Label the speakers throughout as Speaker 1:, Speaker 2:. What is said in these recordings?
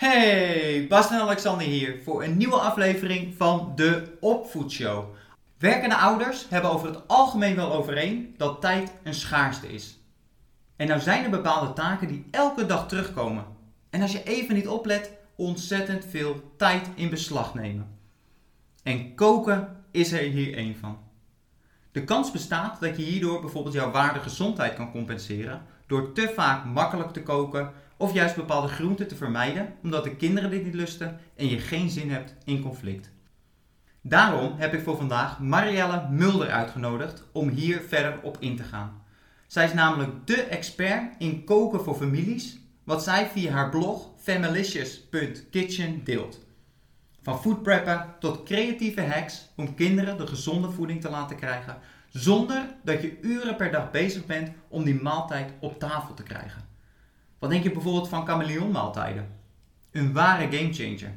Speaker 1: Hey, Bas en Alexander hier voor een nieuwe aflevering van de Opvoedshow. Werkende ouders hebben over het algemeen wel overeen dat tijd een schaarste is. En nou zijn er bepaalde taken die elke dag terugkomen. En als je even niet oplet, ontzettend veel tijd in beslag nemen. En koken is er hier één van. De kans bestaat dat je hierdoor bijvoorbeeld jouw waardegezondheid kan compenseren door te vaak makkelijk te koken of juist bepaalde groenten te vermijden omdat de kinderen dit niet lusten en je geen zin hebt in conflict. Daarom heb ik voor vandaag Marielle Mulder uitgenodigd om hier verder op in te gaan. Zij is namelijk de expert in koken voor families, wat zij via haar blog Familicious.kitchen deelt. Van foodpreppen tot creatieve hacks om kinderen de gezonde voeding te laten krijgen, zonder dat je uren per dag bezig bent om die maaltijd op tafel te krijgen. Wat denk je bijvoorbeeld van chameleonmaaltijden? Een ware gamechanger.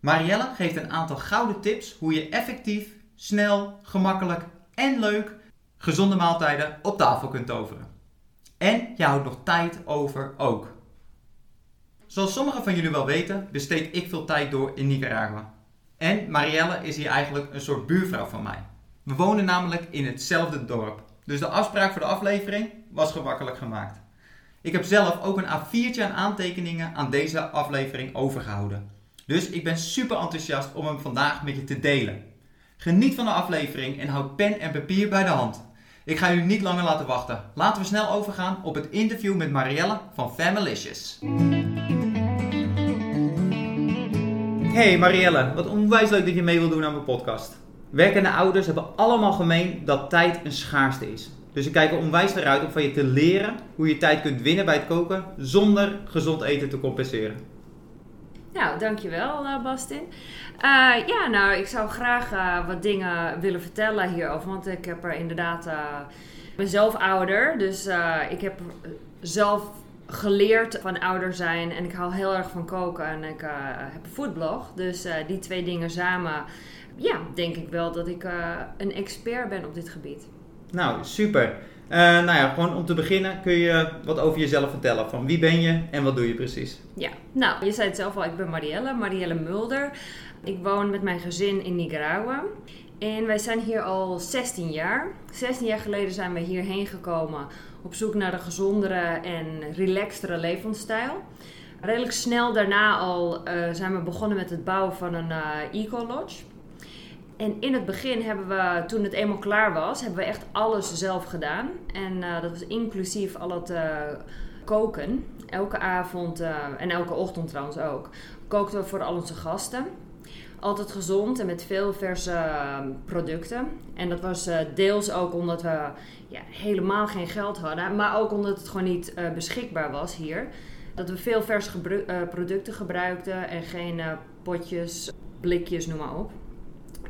Speaker 1: Marielle geeft een aantal gouden tips hoe je effectief, snel, gemakkelijk en leuk gezonde maaltijden op tafel kunt toveren. En je houdt nog tijd over ook. Zoals sommigen van jullie wel weten, besteed ik veel tijd door in Nicaragua. En Marielle is hier eigenlijk een soort buurvrouw van mij. We wonen namelijk in hetzelfde dorp. Dus de afspraak voor de aflevering was gemakkelijk gemaakt. Ik heb zelf ook een A4'tje aan aantekeningen aan deze aflevering overgehouden. Dus ik ben super enthousiast om hem vandaag met je te delen. Geniet van de aflevering en houd pen en papier bij de hand. Ik ga jullie niet langer laten wachten. Laten we snel overgaan op het interview met Marielle van Familicious. Hey Marielle, wat onwijs leuk dat je mee wil doen aan mijn podcast. Werkende ouders hebben allemaal gemeen dat tijd een schaarste is. Dus ik kijk er onwijs naar uit om van je te leren hoe je tijd kunt winnen bij het koken zonder gezond eten te compenseren.
Speaker 2: Nou, dankjewel uh, Bastin. Uh, ja, nou, ik zou graag uh, wat dingen willen vertellen hierover. Want ik heb er inderdaad... ik ben zelf ouder, dus ik heb zelf geleerd van ouder zijn. En ik hou heel erg van koken en ik heb een foodblog. Dus die twee dingen samen... Ja, denk ik wel dat ik een expert ben op dit gebied.
Speaker 1: Nou, super. Uh, nou ja, gewoon om te beginnen kun je wat over jezelf vertellen. Van wie ben je en wat doe je precies?
Speaker 2: Ja, nou, je zei het zelf al, ik ben Marielle, Marielle Mulder. Ik woon met mijn gezin in Nicaragua. En wij zijn hier al 16 jaar. 16 jaar geleden zijn we hierheen gekomen op zoek naar een gezondere en relaxtere levensstijl. Redelijk snel daarna al uh, zijn we begonnen met het bouwen van een uh, eco-lodge. En in het begin hebben we, toen het eenmaal klaar was, hebben we echt alles zelf gedaan. En uh, dat was inclusief al het uh, koken. Elke avond uh, en elke ochtend trouwens ook. Kookten we voor al onze gasten. Altijd gezond en met veel verse producten. En dat was deels ook omdat we ja, helemaal geen geld hadden. Maar ook omdat het gewoon niet beschikbaar was hier. Dat we veel verse producten gebruikten en geen potjes, blikjes, noem maar op.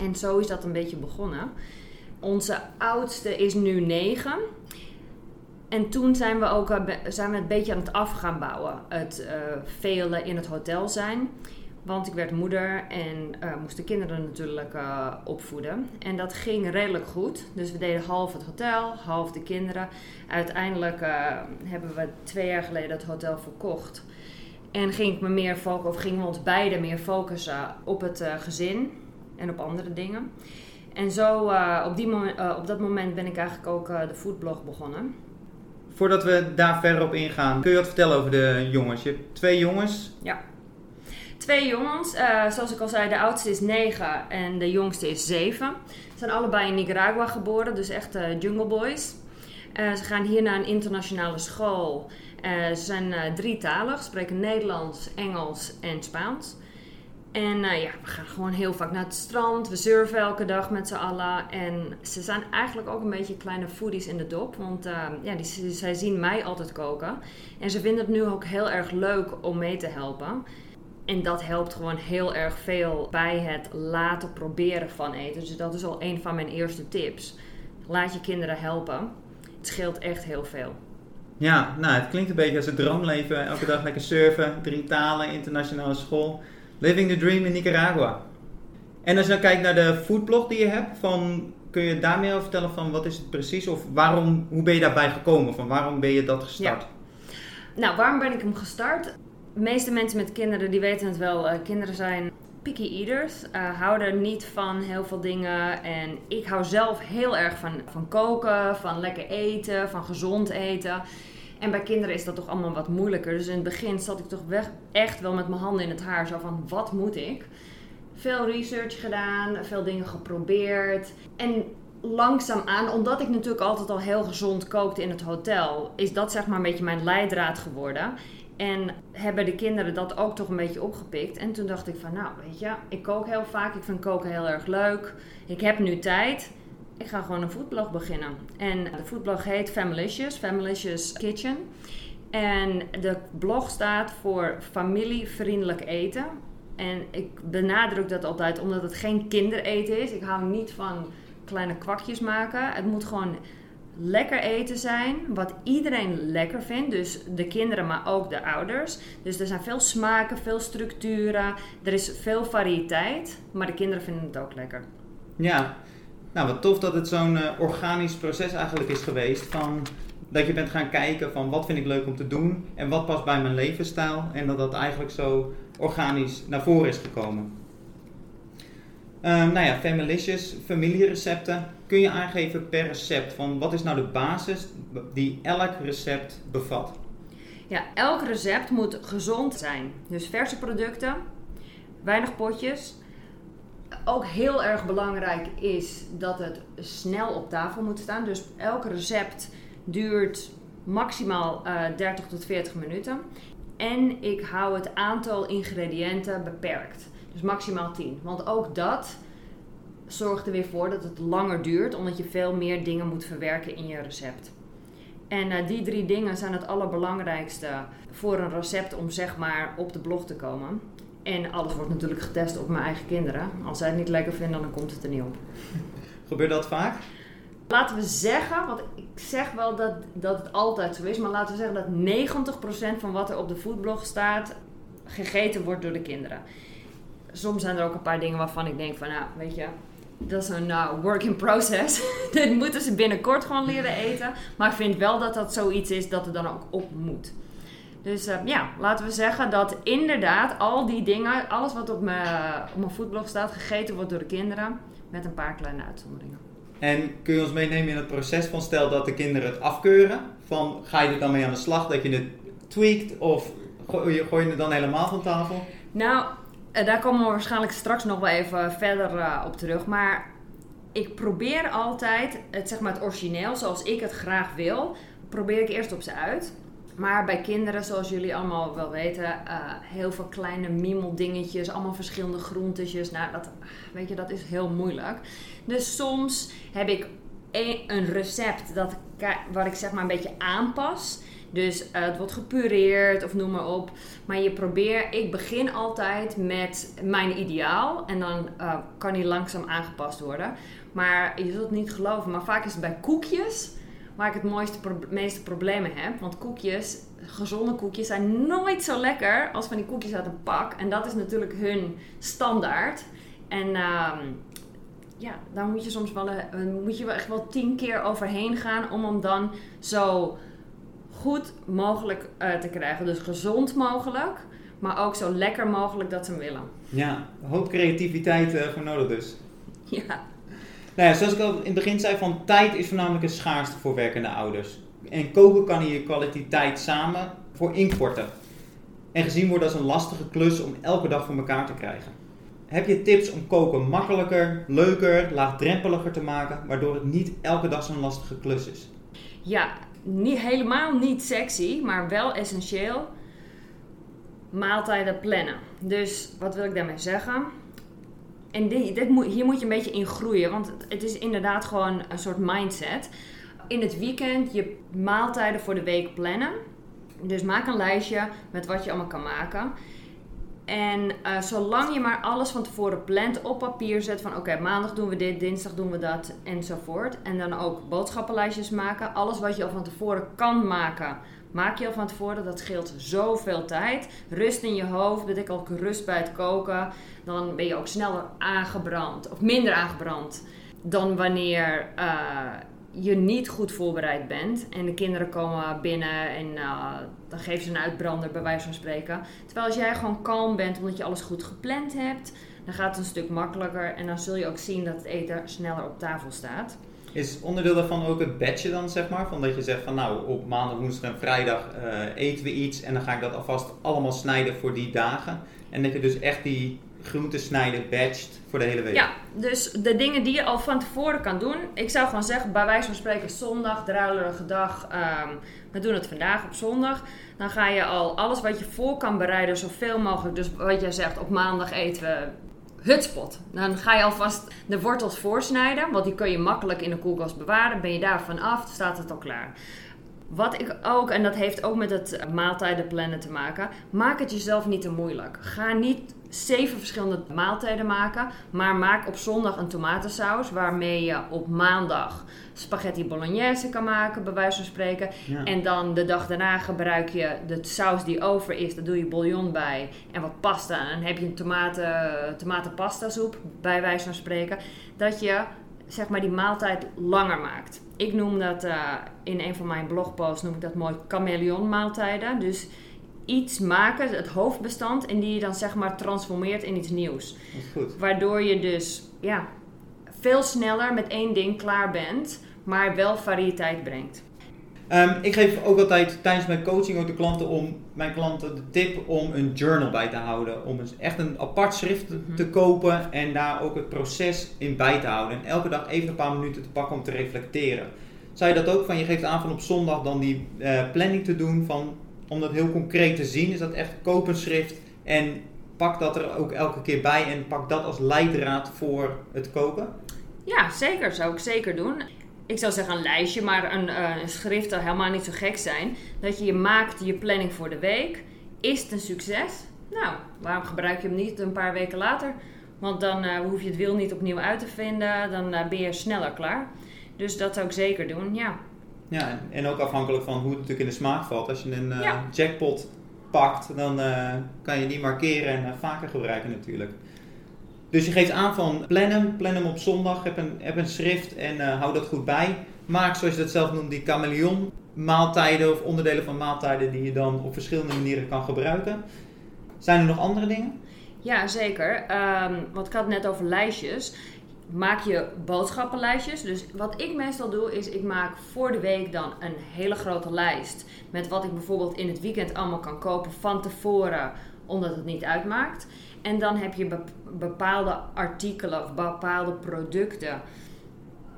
Speaker 2: En zo is dat een beetje begonnen. Onze oudste is nu negen. En toen zijn we ook eh, zijn we beetje aan het af gaan bouwen. Het uh, in het hotel zijn. Want ik werd moeder en uh, moest de kinderen natuurlijk opvoeden. En dat ging redelijk goed. Dus we deden half het hotel, half de kinderen. Uiteindelijk hebben we twee jaar geleden het hotel verkocht. En ging ik me meer focussen, of gingen we ons beiden meer focussen op het gezin en op andere dingen. En zo, uh, op, die uh, op dat moment ben ik eigenlijk ook uh, de foodblog begonnen.
Speaker 1: Voordat we daar verder op ingaan, kun je wat vertellen over de jongens? Je hebt twee jongens.
Speaker 2: Ja. Twee jongens. zoals ik al zei, de oudste is negen en de jongste is zeven. Ze zijn allebei in Nicaragua geboren, dus echt jungle boys. ze gaan hier naar een internationale school. ze zijn drietalig, spreken Nederlands, Engels en Spaans. En uh, ja, we gaan gewoon heel vaak naar het strand. We surfen elke dag met z'n allen. En ze zijn eigenlijk ook een beetje kleine foodies in de dop. Want uh, ja, die, zij zien mij altijd koken. En ze vinden het nu ook heel erg leuk om mee te helpen. En dat helpt gewoon heel erg veel bij het laten proberen van eten. Dus dat is al een van mijn eerste tips. Laat je kinderen helpen. Het scheelt echt heel veel.
Speaker 1: Ja, nou, het klinkt een beetje als het droomleven. Elke dag lekker surfen, drie talen, internationale school. Living the Dream in Nicaragua. En als je nou kijkt naar de foodblog die je hebt, van, kun je daar meer over vertellen van wat is het precies? Of waarom, hoe ben je daarbij gekomen? Van waarom ben je dat gestart?
Speaker 2: Nou, waarom ben ik hem gestart? De meeste mensen met kinderen die weten het wel. eh, kinderen zijn picky eaters. eh, houden niet van heel veel dingen. En ik hou zelf heel erg van, van koken, van lekker eten, van gezond eten. En bij kinderen is dat toch allemaal wat moeilijker. Dus in het begin zat ik toch echt wel met mijn handen in het haar. Zo van, wat moet ik? Veel research gedaan, veel dingen geprobeerd. En langzaamaan, omdat ik natuurlijk altijd al heel gezond kookte in het hotel, is dat zeg maar een beetje mijn leidraad geworden. En hebben de kinderen dat ook toch een beetje opgepikt. En toen dacht ik van, nou weet je, ik kook heel vaak. Ik vind koken heel erg leuk. Ik heb nu tijd. Ik ga gewoon een foodblog beginnen. En de foodblog heet Familicious, Familicious Kitchen. En de blog staat voor familievriendelijk eten. En ik benadruk dat altijd omdat het geen kindereten is. Ik hou niet van kleine kwakjes maken. Het moet gewoon lekker eten zijn, wat iedereen lekker vindt. Dus de kinderen, maar ook de ouders. Dus er zijn veel smaken, veel structuren. Er is veel variëteit, maar de kinderen vinden het ook lekker.
Speaker 1: Ja, nou wat tof dat het zo'n eh, organisch proces eigenlijk is geweest. Van, dat je bent gaan kijken van wat vind ik leuk om te doen en wat past bij mijn levensstijl. En dat dat eigenlijk zo organisch naar voren is gekomen. Ehm, nou ja, Familicious, familierecepten. Kun je aangeven per recept van wat is nou de basis die elk recept bevat?
Speaker 2: Ja, elk recept moet gezond zijn. Dus verse producten, weinig potjes. Ook heel erg belangrijk is dat het snel op tafel moet staan. Dus elk recept duurt maximaal eh 30 tot 40 minuten. En ik hou het aantal ingrediënten beperkt. Dus maximaal 10. Want ook dat zorgt er weer voor dat het langer duurt, omdat je veel meer dingen moet verwerken in je recept. En eh, die drie dingen zijn het allerbelangrijkste voor een recept om zeg maar op de blog te komen. En alles wordt natuurlijk getest op mijn eigen kinderen. Als zij het niet lekker vinden, dan komt het er niet op.
Speaker 1: Gebeurt dat vaak?
Speaker 2: Laten we zeggen, want ik zeg wel dat, dat het altijd zo is, maar laten we zeggen dat 90% van wat er op de foodblog staat gegeten wordt door de kinderen. Soms zijn er ook een paar dingen waarvan ik denk van, nou, weet je, dat is een nou, work in process. Dit moeten ze binnenkort gewoon leren eten. Maar ik vind wel dat dat zoiets is dat er dan ook op moet. Dus eh, ja, laten we zeggen dat inderdaad al die dingen, alles wat op mijn, op mijn foodblog staat, gegeten wordt door de kinderen. Met een paar kleine uitzonderingen.
Speaker 1: En kun je ons meenemen in het proces van stel dat de kinderen het afkeuren? Van ga je er dan mee aan de slag dat je het tweakt of gooi je, gooi je het dan helemaal van tafel?
Speaker 2: Nou, eh, daar komen we waarschijnlijk straks nog wel even verder eh, op terug. Maar ik probeer altijd het, zeg maar het origineel zoals ik het graag wil, probeer ik eerst op ze uit. Maar bij kinderen, zoals jullie allemaal wel weten, eh, heel veel kleine miemeldingetjes, allemaal verschillende groentetjes. Nou, dat, weet je, dat is heel moeilijk. Dus soms heb ik een, recept dat, waar ik zeg maar een beetje aanpas. Dus eh, het wordt gepureerd of noem maar op. Maar je probeert, ik begin altijd met mijn ideaal. En dan eh, kan die langzaam aangepast worden. Maar je zult het niet geloven, maar vaak is het bij koekjes waar ik het mooiste, pro- meeste problemen heb. Want koekjes, gezonde koekjes, zijn nooit zo lekker als van die koekjes uit een pak. En dat is natuurlijk hun standaard. En ehm, ja, daar moet je soms wel, eh, moet je wel echt wel tien keer overheen gaan om hem dan zo goed mogelijk eh, te krijgen. Dus gezond mogelijk, maar ook zo lekker mogelijk dat ze hem willen.
Speaker 1: Ja, een hoop creativiteit eh, voor nodig dus.
Speaker 2: Ja.
Speaker 1: Nou ja, zoals ik al in het begin zei, van tijd is voornamelijk een schaarste voor werkende ouders. En koken kan hier kwaliteit samen voor inkorten. En gezien wordt als een lastige klus om elke dag voor elkaar te krijgen. Heb je tips om koken makkelijker, leuker, laagdrempeliger te maken, waardoor het niet elke dag zo'n lastige klus is?
Speaker 2: Ja, niet, helemaal niet sexy, maar wel essentieel. Maaltijden plannen. Dus wat wil ik daarmee zeggen? En dit, hier moet je een beetje in groeien, want het- het is inderdaad gewoon een soort mindset. In het weekend je maaltijden voor de week plannen. Dus maak een lijstje met wat je allemaal kan maken. En eh, zolang je maar alles van tevoren plant, op papier zet van oké, maandag doen we dit, dinsdag doen we dat enzovoort. En dan ook boodschappenlijstjes maken. Alles wat je al van tevoren kan maken, maak je al van tevoren. Dat scheelt zoveel tijd. Rust in je hoofd, betekent ook rust bij het koken. Dan ben je ook sneller aangebrand of minder aangebrand dan wanneer eh, je niet goed voorbereid bent en de kinderen komen binnen en uh, dan geven ze een uitbrander bij wijze van spreken. Terwijl als jij gewoon kalm bent omdat je alles goed gepland hebt, dan gaat het een stuk makkelijker en dan zul je ook zien dat het eten sneller op tafel staat.
Speaker 1: Is onderdeel daarvan ook het badge dan, zeg maar? Van dat je zegt van nou, op maandag, woensdag en vrijdag uh, eten we iets en dan ga ik dat alvast allemaal snijden voor die dagen. En dat je dus echt die groenten snijden badged voor de hele week.
Speaker 2: Ja, dus de dingen die je al van tevoren kan doen. Ik zou gewoon zeggen, bij wijze van spreken zondag, druilerige dag. Um, we doen het vandaag op zondag. Dan ga je al alles wat je voor kan bereiden, zoveel mogelijk. Dus wat jij zegt, op maandag eten we hutspot. Dan ga je alvast de wortels voorsnijden, want die kun je makkelijk in de koelkast bewaren. Ben je daarvan af, staat het al klaar. Wat ik ook, en dat heeft ook met het maaltijdenplannen te maken, maak het jezelf niet te moeilijk. Ga niet zeven verschillende maaltijden maken. Maar maak op zondag een tomatensaus waarmee je op maandag spaghetti bolognese kan maken, bij wijze van spreken. En dan de dag daarna gebruik je de saus die over is, daar doe je bouillon bij en wat pasta. En dan heb je een tomaten, tomatenpasta soep, bij wijze van spreken. Dat je zeg maar die maaltijd langer maakt. Ik noem dat uh, in een van mijn blogposts noem ik dat mooi chameleon maaltijden. Dus iets maken, het hoofdbestand, en die je dan zeg maar transformeert in iets nieuws.
Speaker 1: Goed.
Speaker 2: Waardoor je dus ja, veel sneller met één ding klaar bent, maar wel variëteit brengt.
Speaker 1: Um, ik geef ook altijd tijdens mijn coaching ook de klanten om mijn klanten de tip om een journal bij te houden. Om echt een apart schrift te mhm. kopen en daar ook het proces in bij te houden. En elke dag even een paar minuten te pakken om te reflecteren. Zou je dat ook van je geeft aan van op zondag dan die uh, planning te doen van om dat heel concreet te zien, is dat echt kopenschrift en pak dat er ook elke keer bij en pak dat als leidraad voor het koken?
Speaker 2: Ja, zeker. Zou ik zeker doen. Ik zou zeggen een lijstje, maar een, uh, een schrift zou helemaal niet zo gek zijn. Dat je je maakt je planning voor de week. Is het een succes? Nou, waarom gebruik je hem niet een paar weken later? Want dan uh, hoef je het wiel niet opnieuw uit te vinden. Dan uh, ben je sneller klaar. Dus dat zou ik zeker doen, ja.
Speaker 1: Ja, en ook afhankelijk van hoe het natuurlijk in de smaak valt. Als je een jackpot pakt, dan kan je die markeren en vaker gebruiken natuurlijk. Dus je geeft aan van plan hem, plan hem op zondag, heb een, heb een schrift en hou dat goed bij. Maak, zoals je dat zelf noemt, die chameleon maaltijden of onderdelen van maaltijden die je dan op verschillende manieren kan gebruiken. Zijn er nog andere dingen?
Speaker 2: Ja, zeker. Um, want ik had net over lijstjes maak je boodschappenlijstjes. Dus wat ik meestal doe, is ik maak voor de week dan een hele grote lijst. Met wat ik bijvoorbeeld in het weekend allemaal kan kopen van tevoren, omdat het niet uitmaakt. En dan heb je bepaalde artikelen of bepaalde producten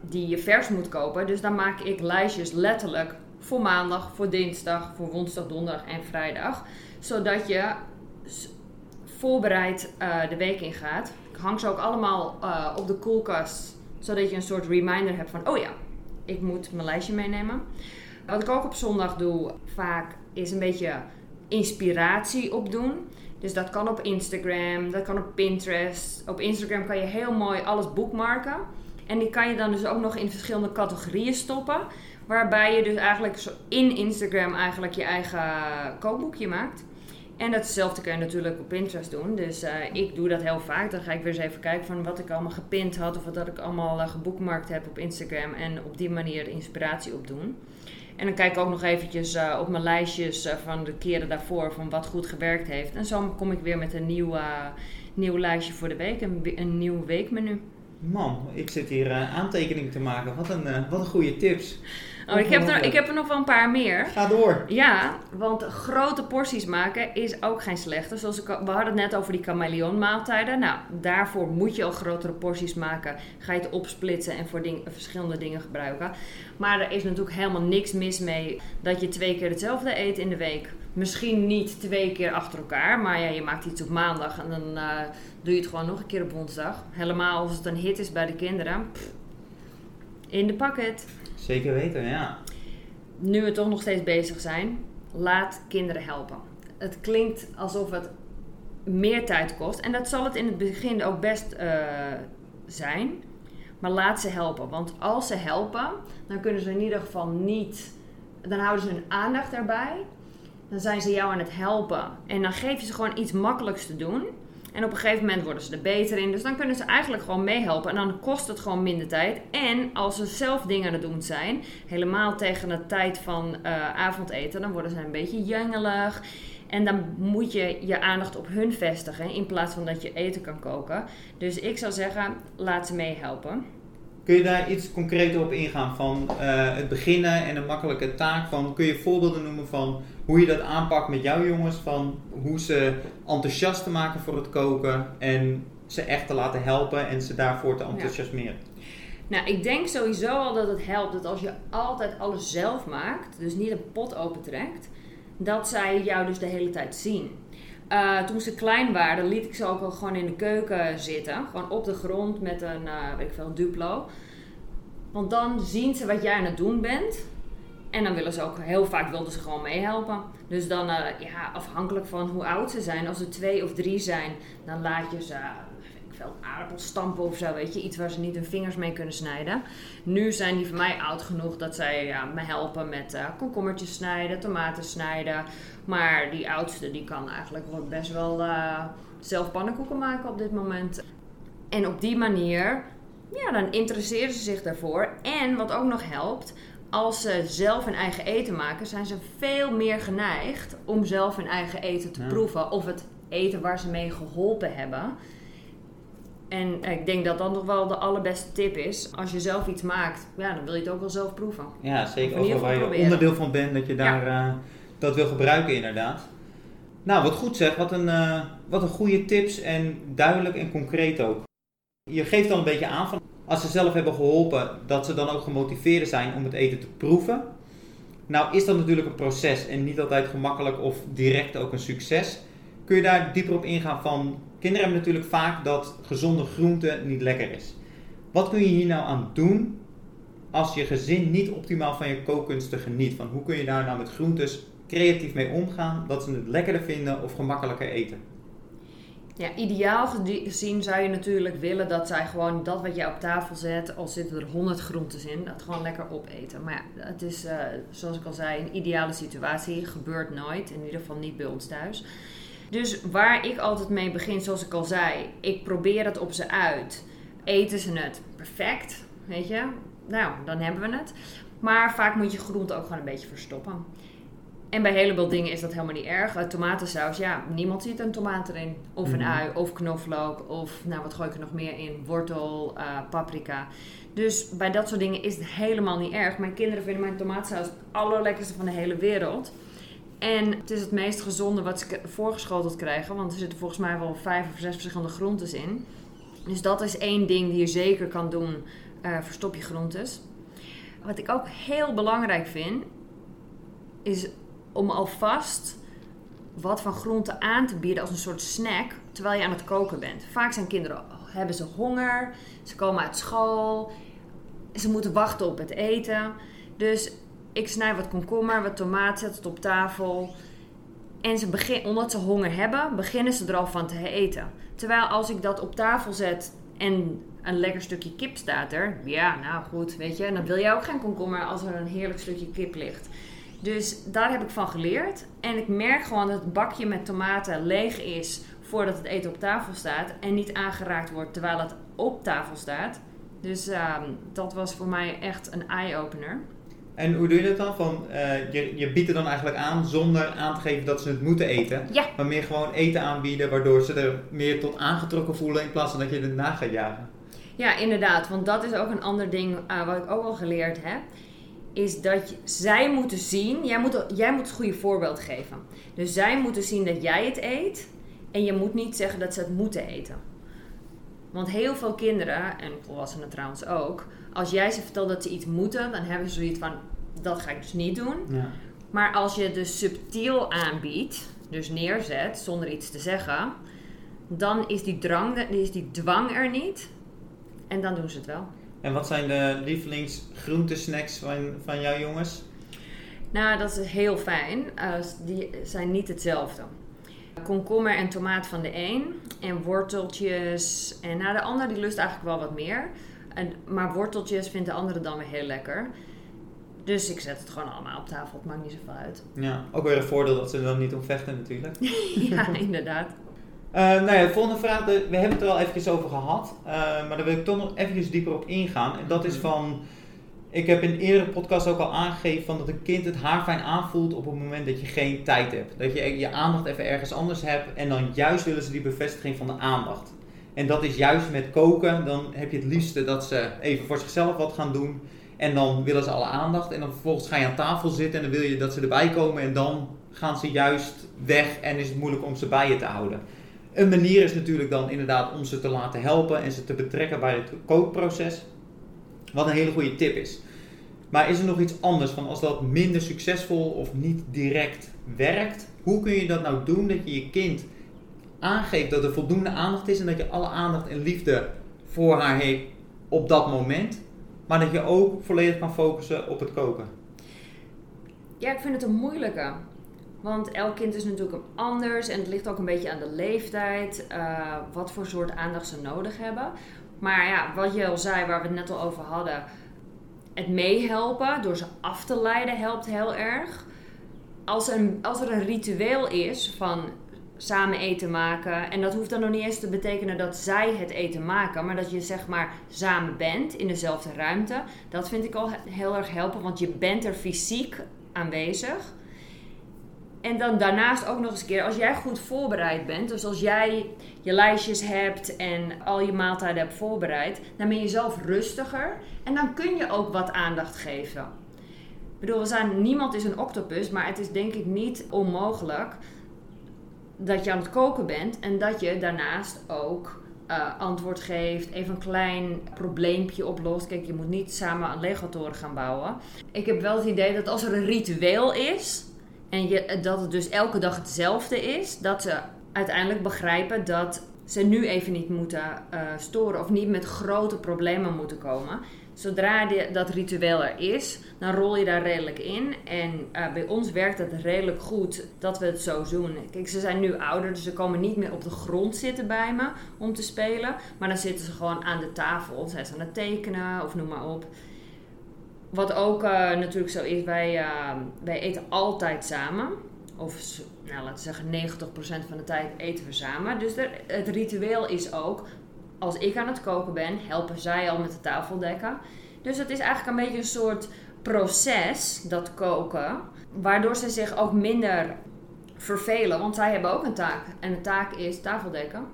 Speaker 2: die je vers moet kopen. Dus dan maak ik lijstjes letterlijk voor maandag, voor dinsdag, voor woensdag, donderdag en vrijdag. Zodat je voorbereid uh, de week in gaat hang ze ook allemaal uh, op de koelkast. Zodat je een soort reminder hebt van, oh ja, ik moet mijn lijstje meenemen. Wat ik ook op zondag doe, vaak, is een beetje inspiratie opdoen. Dus dat kan op Instagram, dat kan op Pinterest. Op Instagram kan je heel mooi alles boekmarken. En die kan je dan dus ook nog in verschillende categorieën stoppen. Waarbij je dus eigenlijk in Instagram eigenlijk je eigen kookboekje maakt. En datzelfde kun je natuurlijk op Pinterest doen. Dus uh, ik doe dat heel vaak. Dan ga ik weer eens even kijken van wat ik allemaal gepind had of wat ik allemaal uh, heb op Instagram. En op die manier inspiratie opdoen. En dan kijk ik ook nog eventjes uh, op mijn lijstjes van de keren daarvoor van wat goed gewerkt heeft. En zo kom ik weer met een nieuw, nieuw lijstje voor de week, een, een nieuw weekmenu.
Speaker 1: Man, ik zit hier aantekeningen te maken. Wat een, wat een goede tips.
Speaker 2: Oh, ik, heb er, ik heb er nog wel een paar meer.
Speaker 1: Ga door.
Speaker 2: Ja, want grote porties maken is ook geen slechte. Zoals ik, we hadden het net over die chameleon maaltijden. Nou, daarvoor moet je al grotere porties maken. Ga je het opsplitsen en voor ding, verschillende dingen gebruiken. Maar er is natuurlijk helemaal niks mis mee dat je twee keer hetzelfde eet in de week. Misschien niet twee keer achter elkaar, maar ja, je maakt iets op maandag en dan uh, doe je het gewoon nog een keer op woensdag. Helemaal als het een hit is bij de kinderen. In de pakket.
Speaker 1: Zeker weten, ja.
Speaker 2: Nu we toch nog steeds bezig zijn, laat kinderen helpen. Het klinkt alsof het meer tijd kost. En dat zal het in het begin ook best uh, zijn. Maar laat ze helpen. Want als ze helpen, dan kunnen ze in ieder geval niet. Dan houden ze hun aandacht erbij. Dan zijn ze jou aan het helpen. En dan geef je ze gewoon iets makkelijks te doen. En op een gegeven moment worden ze er beter in. Dus dan kunnen ze eigenlijk gewoon meehelpen. En dan kost het gewoon minder tijd. En als ze zelf dingen aan het doen zijn, helemaal tegen de tijd van uh, avondeten, dan worden ze een beetje jengelig. En dan moet je je aandacht op hun vestigen in plaats van dat je eten kan koken. Dus ik zou zeggen, laat ze meehelpen.
Speaker 1: Kun je daar iets concreter op ingaan van uh, het beginnen en een makkelijke taak? Van, kun je voorbeelden noemen van hoe je dat aanpakt met jouw jongens? Van hoe ze enthousiast te maken voor het koken en ze echt te laten helpen en ze daarvoor te enthousiasmeren?
Speaker 2: Nou, ik denk sowieso al dat het helpt dat als je altijd alles zelf maakt, dus niet een pot opentrekt, dat zij jou dus de hele tijd zien. Uh, toen ze klein waren, liet ik ze ook al gewoon in de keuken zitten. Gewoon op de grond met een, uh, weet ik veel, Duplo. Want dan zien ze wat jij aan het doen bent. En dan willen ze ook, heel vaak wilden ze gewoon meehelpen. Dus dan, uh, ja, afhankelijk van hoe oud ze zijn. Als ze twee of drie zijn, dan laat je ze veel aardappels stampen of zo, weet je. Iets waar ze niet hun vingers mee kunnen snijden. Nu zijn die van mij oud genoeg dat zij ja, me helpen met komkommertjes snijden, tomaten snijden. Maar die oudste, die kan eigenlijk best wel uh, zelf pannenkoeken maken op dit moment. En op die manier, ja, dan interesseren ze zich daarvoor. En wat ook nog helpt, als ze zelf hun eigen eten maken, zijn ze veel meer geneigd om zelf hun eigen eten te proeven. Of het eten waar ze mee geholpen hebben. En ik denk dat dat nog wel de allerbeste tip is. Als je zelf iets maakt, ja, dan wil je het ook wel zelf proeven.
Speaker 1: Ja, zeker. Overal waar je onderdeel van bent, dat je daar uh, dat wil gebruiken inderdaad. Nou, wat goed zeg. Wat een, uh, wat een goede tips en duidelijk en concreet ook. Je geeft al een beetje aan van als ze zelf hebben geholpen, dat ze dan ook gemotiveerd zijn om het eten te proeven. Nou is dat natuurlijk een proces en niet altijd gemakkelijk of direct ook een succes. Kun je daar dieper op ingaan van Kinderen hebben natuurlijk vaak dat gezonde groente niet lekker is. Wat kun je hier nou aan doen als je gezin niet optimaal van je kookkunsten geniet? Van hoe kun je daar nou met groentes creatief mee omgaan, dat ze het lekkerder vinden of gemakkelijker eten?
Speaker 2: Ja, ideaal gezien zou je natuurlijk willen dat zij gewoon dat wat jij op tafel zet, al zitten er 100 groentes in, dat gewoon lekker opeten. Maar ja, het is, uh, zoals ik al zei, een ideale situatie. Gebeurt nooit, in ieder geval niet bij ons thuis. Dus waar ik altijd mee begin, zoals ik al zei, ik probeer het op ze uit. Eten ze het perfect, weet je? Nou, dan hebben we het. Maar vaak moet je groente ook gewoon een beetje verstoppen. En bij een heleboel dingen is dat helemaal niet erg. Uh, tomatensaus, ja, niemand ziet een tomaat erin. Of een mhm. ui, of knoflook, of nou, wat gooi ik er nog meer in? Wortel, uh, paprika. Dus bij dat soort dingen is het helemaal niet erg. Mijn kinderen vinden mijn tomatensaus het allerlekkerste van de hele wereld. En het is het meest gezonde wat ze voorgeschoteld krijgen. Want er zitten volgens mij wel vijf of zes verschillende groentes in. Dus dat is één ding die je zeker kan doen. Uh, verstop je groentes. Wat ik ook heel belangrijk vind, is om alvast wat van groenten aan te bieden als een soort snack terwijl je aan het koken bent. Vaak zijn kinderen, hebben ze honger, ze komen uit school, ze moeten wachten op het eten. Dus ik snij wat komkommer, wat tomaat, zet het op tafel. En ze begin, omdat ze honger hebben, beginnen ze er al van te eten. Terwijl als ik dat op tafel zet en een lekker stukje kip staat er. Ja, nou goed, weet je. Dan wil je ook geen komkommer als er een heerlijk stukje kip ligt. Dus daar heb ik van geleerd. En ik merk gewoon dat het bakje met tomaten leeg is voordat het eten op tafel staat. En niet aangeraakt wordt terwijl het op tafel staat. Dus uh, dat was voor mij echt een eye-opener.
Speaker 1: En hoe doe je dat dan? Van, uh, je, je biedt er dan eigenlijk aan zonder aan te geven dat ze het moeten eten.
Speaker 2: Ja.
Speaker 1: Maar meer gewoon eten aanbieden waardoor ze er meer tot aangetrokken voelen in plaats van dat je het na gaat jagen.
Speaker 2: Ja, inderdaad. Want dat is ook een ander ding uh, wat ik ook al geleerd heb. Is dat je, zij moeten zien, jij moet, jij moet het goede voorbeeld geven. Dus zij moeten zien dat jij het eet. En je moet niet zeggen dat ze het moeten eten. Want heel veel kinderen, en volwassenen trouwens ook, als jij ze vertelt dat ze iets moeten, dan hebben ze zoiets van: dat ga ik dus niet doen. Ja. Maar als je het dus subtiel aanbiedt, dus neerzet zonder iets te zeggen, dan is die, drang, is die dwang er niet. En dan doen ze het wel.
Speaker 1: En wat zijn de lievelingsgroentesnacks van, van jouw jongens?
Speaker 2: Nou, dat is heel fijn. Uh, die zijn niet hetzelfde. Komkommer en tomaat van de een. En worteltjes. En nou, de ander die lust eigenlijk wel wat meer. En, maar worteltjes vindt de andere dan weer heel lekker. Dus ik zet het gewoon allemaal op tafel. Het maakt niet zoveel uit.
Speaker 1: Ja, ook weer een voordeel dat ze er dan niet om vechten natuurlijk.
Speaker 2: ja, inderdaad.
Speaker 1: Uh, nou ja, de volgende vraag, we hebben het er al eventjes over gehad, uh, maar daar wil ik toch nog eventjes dieper op ingaan. En dat is mhm. van, ik heb in eerdere podcast ook al aangegeven van dat een kind het haar fijn aanvoelt op het moment dat je geen tijd hebt. Dat je je aandacht even ergens anders hebt en dan juist willen ze die bevestiging van de aandacht. En dat is juist met koken, dan heb je het liefste dat ze even voor zichzelf wat gaan doen. En dan willen ze alle aandacht en dan vervolgens ga je aan tafel zitten en dan wil je dat ze erbij komen en dan gaan ze juist weg en is het moeilijk om ze bij je te houden. Een manier is natuurlijk dan inderdaad om ze te laten helpen en ze te betrekken bij het kookproces. Wat een hele goede tip is. Maar is er nog iets anders van als dat minder succesvol of niet direct werkt? Hoe kun je dat nou doen dat je je kind aangeeft dat er voldoende aandacht is en dat je alle aandacht en liefde voor haar heeft op dat moment, maar dat je ook volledig kan focussen op het koken?
Speaker 2: Ja, ik vind het een moeilijke. Want elk kind is natuurlijk anders en het ligt ook een beetje aan de leeftijd, uh, wat voor soort aandacht ze nodig hebben. Maar ja, wat je al zei, waar we het net al over hadden, het meehelpen door ze af te leiden helpt heel erg. Als, een, als er een ritueel is van samen eten maken, en dat hoeft dan nog niet eens te betekenen dat zij het eten maken, maar dat je zeg maar samen bent in dezelfde ruimte, dat vind ik al heel erg helpen, want je bent er fysiek aanwezig. En dan daarnaast ook nog eens een keer, als jij goed voorbereid bent, dus als jij je lijstjes hebt en al je maaltijden hebt voorbereid, dan ben je zelf rustiger en dan kun je ook wat aandacht geven. Ik bedoel, we zijn, niemand is een octopus, maar het is denk ik niet onmogelijk dat je aan het koken bent en dat je daarnaast ook uh, antwoord geeft, even een klein probleempje oplost. Kijk, je moet niet samen een legatoren gaan bouwen. Ik heb wel het idee dat als er een ritueel is, en je, dat het dus elke dag hetzelfde is. Dat ze uiteindelijk begrijpen dat ze nu even niet moeten uh, storen of niet met grote problemen moeten komen. Zodra die, dat ritueel er is, dan rol je daar redelijk in. En uh, bij ons werkt het redelijk goed dat we het zo doen. Kijk, ze zijn nu ouder, dus ze komen niet meer op de grond zitten bij me om te spelen. Maar dan zitten ze gewoon aan de tafel. Zijn ze aan het tekenen of noem maar op wat ook uh, natuurlijk zo is, wij, uh, wij eten altijd samen. Of nou, laten we zeggen 90% van de tijd eten we samen. Dus er, het ritueel is ook, als ik aan het koken ben, helpen zij al met de tafel dekken. Dus het is eigenlijk een beetje een soort proces, dat koken. Waardoor ze zich ook minder vervelen. Want zij hebben ook een taak. En de taak is tafeldekken.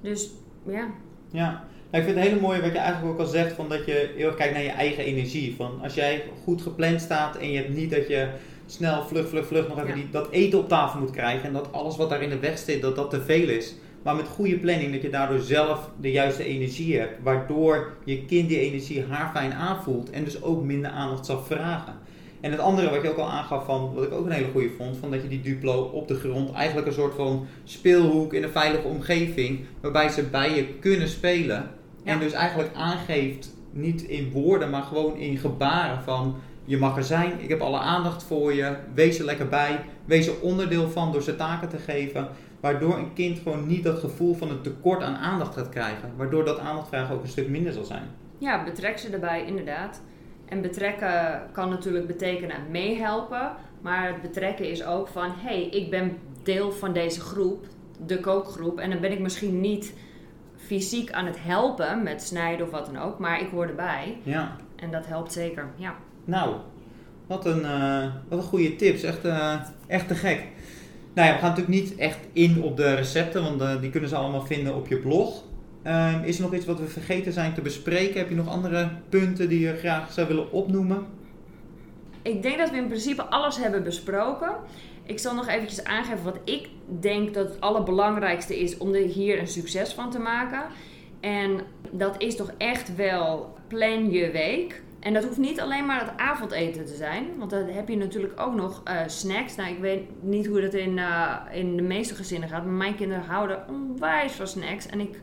Speaker 2: Dus ja.
Speaker 1: Ja, ik vind het hele mooie wat je eigenlijk ook al zegt, van dat je heel erg kijkt naar je eigen energie. Van als jij goed gepland staat en je hebt niet dat je snel vlug, vlug, vlug nog even die, dat eten op tafel moet krijgen. En dat alles wat daar in de weg zit, dat dat te veel is. Maar met goede planning, dat je daardoor zelf de juiste energie hebt. Waardoor je kind die energie haar fijn aanvoelt en dus ook minder aandacht zal vragen. En het andere wat je ook al aangaf van, wat ik ook een hele goede vond, van dat je die Duplo op de grond eigenlijk een soort van speelhoek in een veilige omgeving, waarbij ze bij je kunnen spelen. En dus eigenlijk aangeeft, niet in woorden, maar gewoon in gebaren van je mag er zijn, ik heb alle aandacht voor je, wees er lekker bij, wees er onderdeel van door ze taken te geven. Waardoor een kind gewoon niet dat gevoel van een tekort aan aandacht gaat krijgen. Waardoor dat aandachtvragen ook een stuk minder zal zijn.
Speaker 2: Ja, betrek ze erbij, inderdaad. En betrekken kan natuurlijk betekenen meehelpen. Maar het betrekken is ook van: hé, hey, ik ben deel van deze groep, de kookgroep. En dan ben ik misschien niet fysiek aan het helpen met snijden of wat dan ook, maar ik hoor erbij. Ja. En dat helpt zeker, ja.
Speaker 1: Nou, wat een, uh, wat een goede tips. Echt, uh, echt te gek. Nou ja, we gaan natuurlijk niet echt in op de recepten, want uh, die kunnen ze allemaal vinden op je blog. Ehm, is er nog iets wat we vergeten zijn te bespreken? Heb je nog andere punten die je graag zou willen opnoemen?
Speaker 2: Ik denk dat we in principe alles hebben besproken. Ik zal nog eventjes aangeven wat ik denk dat het allerbelangrijkste is om er hier een succes van te maken. En dat is toch echt wel plan je week. En dat hoeft niet alleen maar het avondeten te zijn. Want dan heb je natuurlijk ook nog uh, snacks. Nou, ik weet niet hoe dat in, uh, in de meeste gezinnen gaat. Maar mijn kinderen houden onwijs van snacks. En ik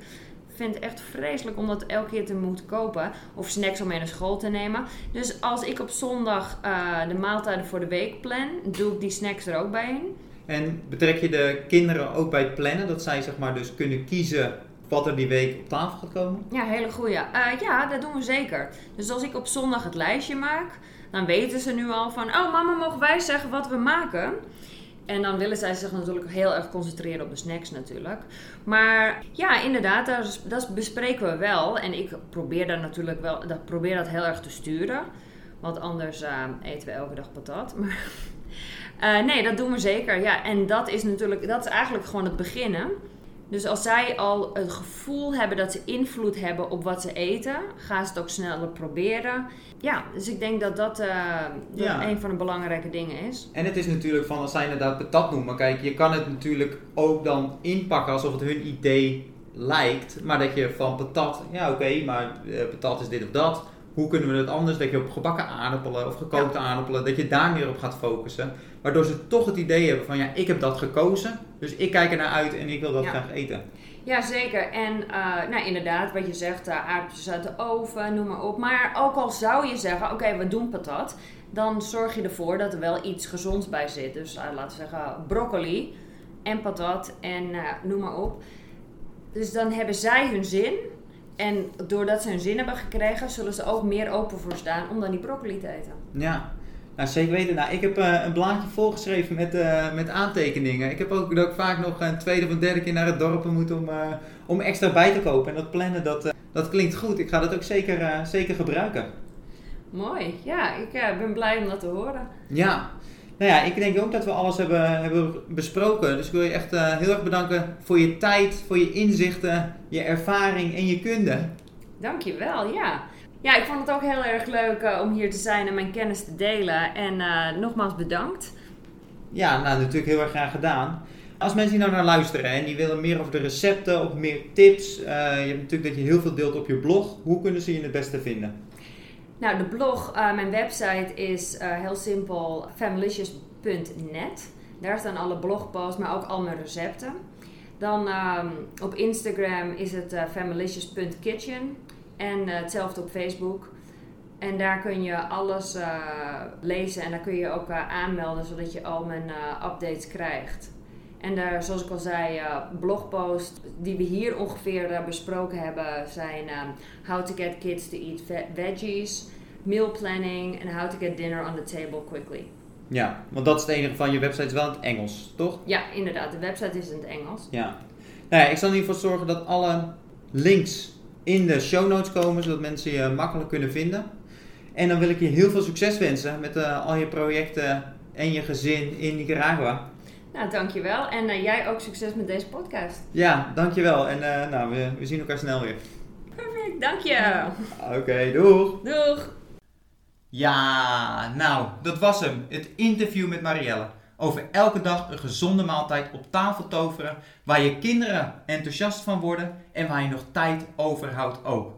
Speaker 2: vind het echt vreselijk om dat elke keer te moeten kopen. Of snacks om mee naar school te nemen. Dus als ik op zondag uh, de maaltijden voor de week plan, doe ik die snacks er ook bij in.
Speaker 1: En betrek je de kinderen ook bij het plannen? Dat zij zeg maar dus kunnen kiezen wat er die week op tafel gaat komen?
Speaker 2: Ja, hele goeie. Uh, ja, dat doen we zeker. Dus als ik op zondag het lijstje maak, dan weten ze nu al van... Oh, mama, mogen wij zeggen wat we maken? En dan willen zij zich natuurlijk heel erg concentreren op de snacks natuurlijk. Maar ja, inderdaad, dat, bespreken we wel. En ik probeer dat natuurlijk wel, dat probeer dat heel erg te sturen. Want anders uh, eten we elke dag patat. Maar uh, nee, dat doen we zeker. Ja, en dat is natuurlijk, dat is eigenlijk gewoon het beginnen. Dus als zij al het gevoel hebben dat ze invloed hebben op wat ze eten, gaan ze het ook sneller proberen. Ja, dus ik denk dat dat, uh, ja. een van de belangrijke dingen is.
Speaker 1: En het is natuurlijk van, als zij inderdaad patat noemen, kijk, je kan het natuurlijk ook dan inpakken alsof het hun idee lijkt. Maar dat je van patat, ja oké, maar uh, patat is dit of dat. Hoe kunnen we het anders? Dat je op gebakken aardappelen of gekookte aardappelen, dat je daar meer op gaat focussen. Waardoor ze toch het idee hebben van ja, ik heb dat gekozen. Dus ik kijk er naar uit en ik wil dat graag eten.
Speaker 2: Ja, zeker. En uh, nou, inderdaad, wat je zegt, uh, aardappels uit de oven, noem maar op. Maar ook al zou je zeggen, oké, we doen patat. Dan zorg je ervoor dat er wel iets gezonds bij zit. Dus uh, laten we zeggen broccoli en patat en noem maar op. Dus dan hebben zij hun zin. En doordat ze hun zin hebben gekregen, zullen ze ook meer open voor staan om dan die broccoli te eten.
Speaker 1: Ja, nou, zeker weten. Nou, ik heb uh, een blaadje volgeschreven met, uh, met aantekeningen. Ik heb ook, dat ik vaak nog een tweede of derde keer naar het dorp moet om, uh, om extra bij te kopen. En dat plannen, dat, dat klinkt goed. Ik ga dat ook zeker, zeker gebruiken.
Speaker 2: Mooi. Ja, ik ben blij om dat te horen.
Speaker 1: Ja. Nou ja, ik denk ook dat we alles hebben, hebben besproken. Dus ik wil je echt heel erg bedanken voor je tijd, voor je inzichten, je ervaring en je kunde.
Speaker 2: Dankjewel, ja. Ja, ik vond het ook heel erg leuk uh, om hier te zijn en mijn kennis te delen. En uh, nogmaals bedankt.
Speaker 1: Ja, nou natuurlijk heel erg graag gedaan. Als mensen hier nou naar luisteren en die willen meer over de recepten of meer tips. Je hebt natuurlijk dat je heel veel deelt op je blog. Hoe kunnen ze je het beste vinden?
Speaker 2: Nou, de blog, mijn website is heel simpel familicious.net. Daar staan alle blogposts, maar ook al mijn recepten. Dan um, op Instagram is het familicious.kitchen. En uh, hetzelfde op Facebook. En daar kun je alles uh, lezen en daar kun je ook uh, aanmelden zodat je al mijn updates krijgt. En daar, zoals ik al zei, blogposts die we hier ongeveer besproken hebben zijn How to get kids to eat veggies, meal planning en How to get dinner on the table quickly.
Speaker 1: Ja, want dat is het enige van je website is wel in het Engels, toch?
Speaker 2: Ja, inderdaad. De website is in het Engels.
Speaker 1: Ja. Nou ja, ik zal in ieder geval zorgen dat alle links in de show notes komen, zodat mensen je makkelijk kunnen vinden. En dan wil ik je heel veel succes wensen met uh, al je projecten en je gezin in Nicaragua.
Speaker 2: Nou, dankjewel. En uh, jij ook succes met deze podcast.
Speaker 1: Ja, dankjewel. En uh, nou, we, we zien elkaar snel weer.
Speaker 2: Perfect, dank je.
Speaker 1: Oké, okay, doeg.
Speaker 2: Doeg.
Speaker 1: Ja, nou, dat was hem. Het interview met Marielle over elke dag een gezonde maaltijd op tafel toveren, waar je kinderen enthousiast van worden en waar je nog tijd overhoudt ook.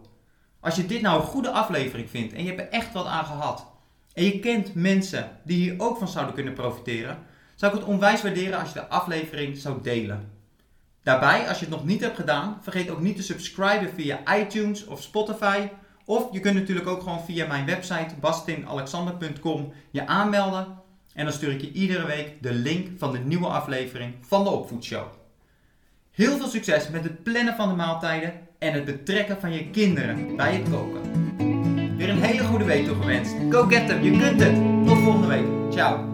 Speaker 1: Als je dit nou een goede aflevering vindt en je hebt er echt wat aan gehad, en je kent mensen die hier ook van zouden kunnen profiteren, zou ik het onwijs waarderen als je de aflevering zou delen. Daarbij, als je het nog niet hebt gedaan, vergeet ook niet te subscriben via iTunes of Spotify. Of je kunt natuurlijk ook gewoon via mijn website bastinalexander.com je aanmelden en dan stuur ik je iedere week de link van de nieuwe aflevering van de Opvoedshow. Heel veel succes met het plannen van de maaltijden en het betrekken van je kinderen bij het koken. Weer een hele goede week toegewenst. Go get them, je kunt het. Tot volgende week. Ciao.